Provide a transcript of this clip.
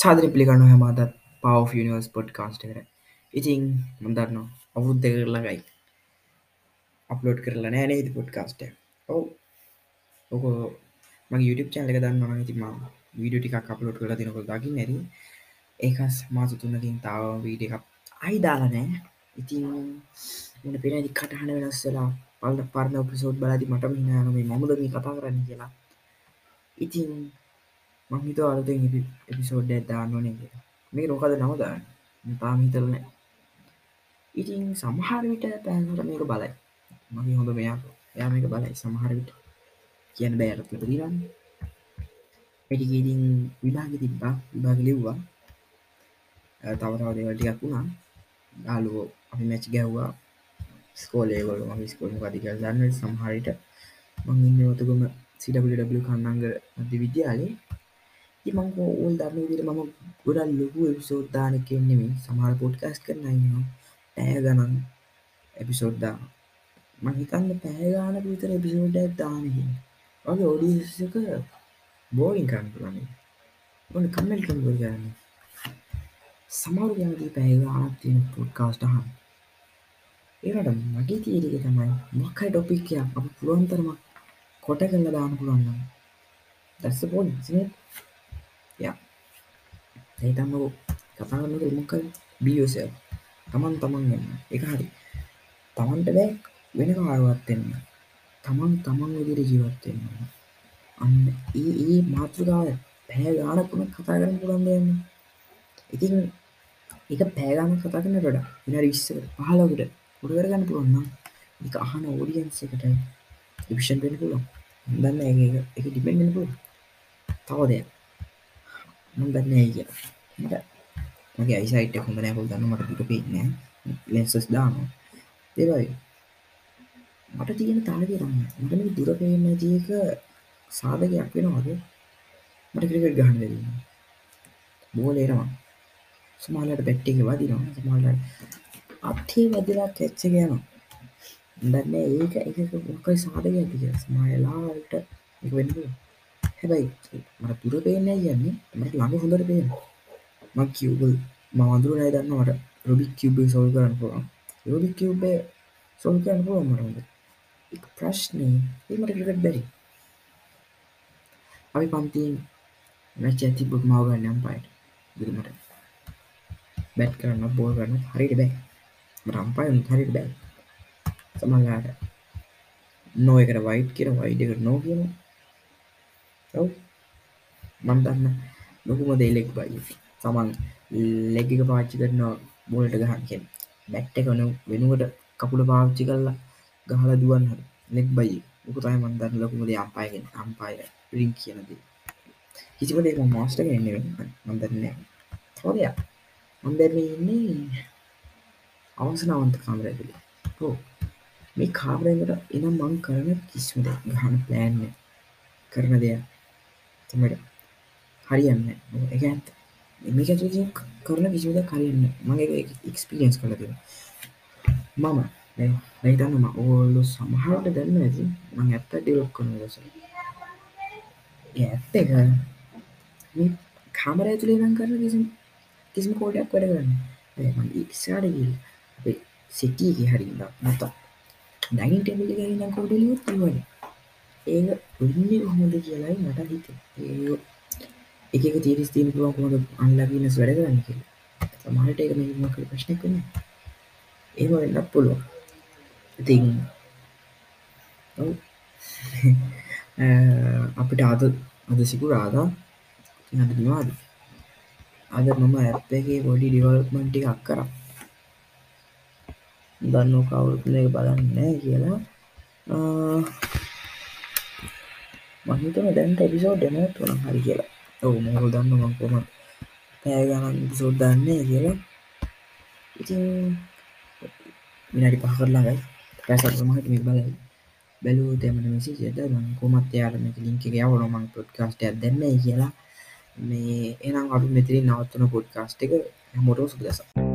සාදර පිළිගන්න හැමතත් පව නිවස් පොඩ් කාස්ට කර ඉතින් මදන්න අවුත් දෙ කරලගයි අප්ලෝඩ් කරලා නෑ නේති පොඩ් කාස්ට ඔව. ඕක මගේ YouTube චාලක දන්න ඉතිම වීඩිය ටික් අප්ලෝඩ් කලා තිනකො දකි නැර ඒකස් මාස තුන්නකින් තාව වීඩ එකක් අයි දාලා නෑ ඉතින් මට පෙන කටහන වෙනස්සලා පල්ල පරණ පිසෝඩ් බලදි මට හිනානම මමුද මේ කතා කරන්න කියලා. ඉතින් මහිත අලුතෙන් එපිසෝඩ් දාන්න ඕනේ කියලා. මේ රෝකද නවදාන්න තාම හිතරන ඉතින් සමහරවිට පැන්ට මේක බලයි. මගේ හොඳ මෙයක් යා මේක බලයි සමහරවිට කියන බෑරත් ලබදිරන්න පටිකීතින් විභාග තිබ්බා. විභාග ලිව්වා. තව තව දෙවල්ටියක් වුණා. යාලුවෝ අපි මැච් ගැව්වා ස්කෝලේවල මගේ ස්කෝල් පතික දන්න සමහරිට මං ඉන්නවතුකම සිඩ කන්නංග අධි විද්‍යාලේ ඉමංක ඕල් දන්න විදිර මම ගොඩල් ලොකු එපිසෝද්ධානක නෙමින් සමහර පොඩ්කස් කරන්න ඇය ගණන් එපිසෝඩ්දා මහිතන්න පෑගාන විතර එපිසෝඩ් දානකින් වගේ ඔඩිසක බෝලින් කරන්න පුලන්නේ ඔන්න කම්මල් කම්බල් කරන්න සමරු ගැමති පැෑගානක් තියෙන පොඩ්කාස්ටහන් ඒට මගේ තීරක තමයි මක්කයි ටොපික්කයක් අප පුළුවන්තරමක් කොට කල්ල දාන පුළුවන්න දැස්ස පෝල් යා ඒතම්ම කතාගන්න මොකල් බියෝසල් තමන් තමන් ගන්න එක හරි තමන්ට බෑ වෙන කාරුවත්වෙන්න තමන් තමන් විදිර ජීවත්වෙන්න අන්න ඒ ඒ මාතෘකාව පැහැ ගානකුණ කතා කරන්න පුළන්දයන්න ඉතින් එක පෑගාන කතා කරන ොඩ විනර විස්සක පහලකට ොඩ කරගන්න පුළුවන්න එක අහන ඕඩියන්ස එකට විෂන් පෙන පුළුවන් දන්න එක ඩිපෙන්ඩ පුළුව තව දෙයක් දන්න කිය මට මගේ අයිසයිට හොඳ නැකල් දන්න මට දුට පේන ලෙන්සස් දාම දෙවයි මට තියෙන තාල කරන්න මට මේ දුර පේන ජයක සාධකයක් වෙන වගේ මට ක්‍රිකට ගහන්න දෙන්න බෝලේනවා සමාලට පැට්ටික වදිනවා. සමාලට අත්හේ වැදිලා කැච්ච ගෑන. දන්න ඒක එක මොකයි සාධක ඇතික සමායලාට එක වෙන්න හැබැයි මට පුර පේනෑ යන්නේ? මට ළඟ හොඳට පේන ම කිව්බල් මවඳුර නයි දන්නවට රොබික් කිව්බේ සොල් කරන්න පුළුවන්. රොබික් කිව්බේ සොල් කරන්න පුළුවන් මරද එක ප්‍රශ්නය ඒමට ක්‍රිකට බැරි. අපි පන්තිීන් මැච ඇති බුක් මවගන්න නම් පයිට ගිරිමට බැට් කරන්න බෝල් කරන්න හරිට බෑ. රම්පයි හරිට බෑ. සමල්ලාට නෝ එකට වයිට් කියර වයිඩකට නෝ කියන ඔව්. මන් දන්න ලොකුම දේලෙක් බයි. සමන් ලෙග්ගික පාච්චි කරනවා බෝලට ගහන්කෙන් බැට්ට කනු වෙනුවට කපුල පාච්චි කරලා ගහල දුවන් හ නෙක් බයි. උක තයි මන්දන්න ලොකුමද අම්පායගෙන් අම්පාය රින් කියනද කිසිපට එක මාස්ට එන්න මන්දන්න තෝරයක් මන්දැම ඉන්නේ අවසනාවන්ත කාමරැතුල හෝ මේ කාමරකට එනම් මං කරන කිස්මද ගහන ප්ලෑන්න කරන දෙයක් තමට හරියන්න එක ඇත් මේක කරන කිසිද කරන්න මගේ එක්ස්පිරියන්ස් කලද මම නැතන්නම ඕල්ලු සමහට දන්න ඇති මං ඇත්ත ඩිලොක් කන දස ඇත්ත එක කාමර ඇතුළේ නම් කරන කිසි කිසිම කෝඩයක් වැඩ කරන්න ඉක්සාඩගල් අපේ සිටියගේ හරිද මත ඩයින් ටෙබිලි ගන්න කෝඩලියුත් වන ඒක උන්නේ කොහොමද කියලායි මට හිත ඒ එක තිරිස් තිීන පුළුවන් කොහොද අන්ලගන්නස් වැඩ කරන්න කිය සමහට එක මක ප්‍රශ්න කන ඒම වෙන්නත් පුළුවන්. ඉතින් අපිට අද අද සිකු රාදා. හදවාද අද මම ඇප්පගේ පොඩි ඩිවල්පමන්ටි අක් කර. දන්න කවුරුතුන එක බලන්න කියලා. මහිතම දැන්ට එපිසෝඩ් එන තුන හරි කියලා. ඔවු මොහු දන්න මංකොම පෑගනන් පිසෝඩ් දන්නේ කියලා. ඉතින් මිනටි පහ කරලාගයි පැසත් මහට මේ බලයි බැලූ තෙමට මෙසි ජෙද මං කොමත් යාරම ලින්ක යවන මං පොඩ්කාස්ටයක් දෙන්න කියලා. මේ එනම් අඩු මෙතිරි නවත්තන පොඩ්කාස්ට එක හැමෝටෝ සුදසා.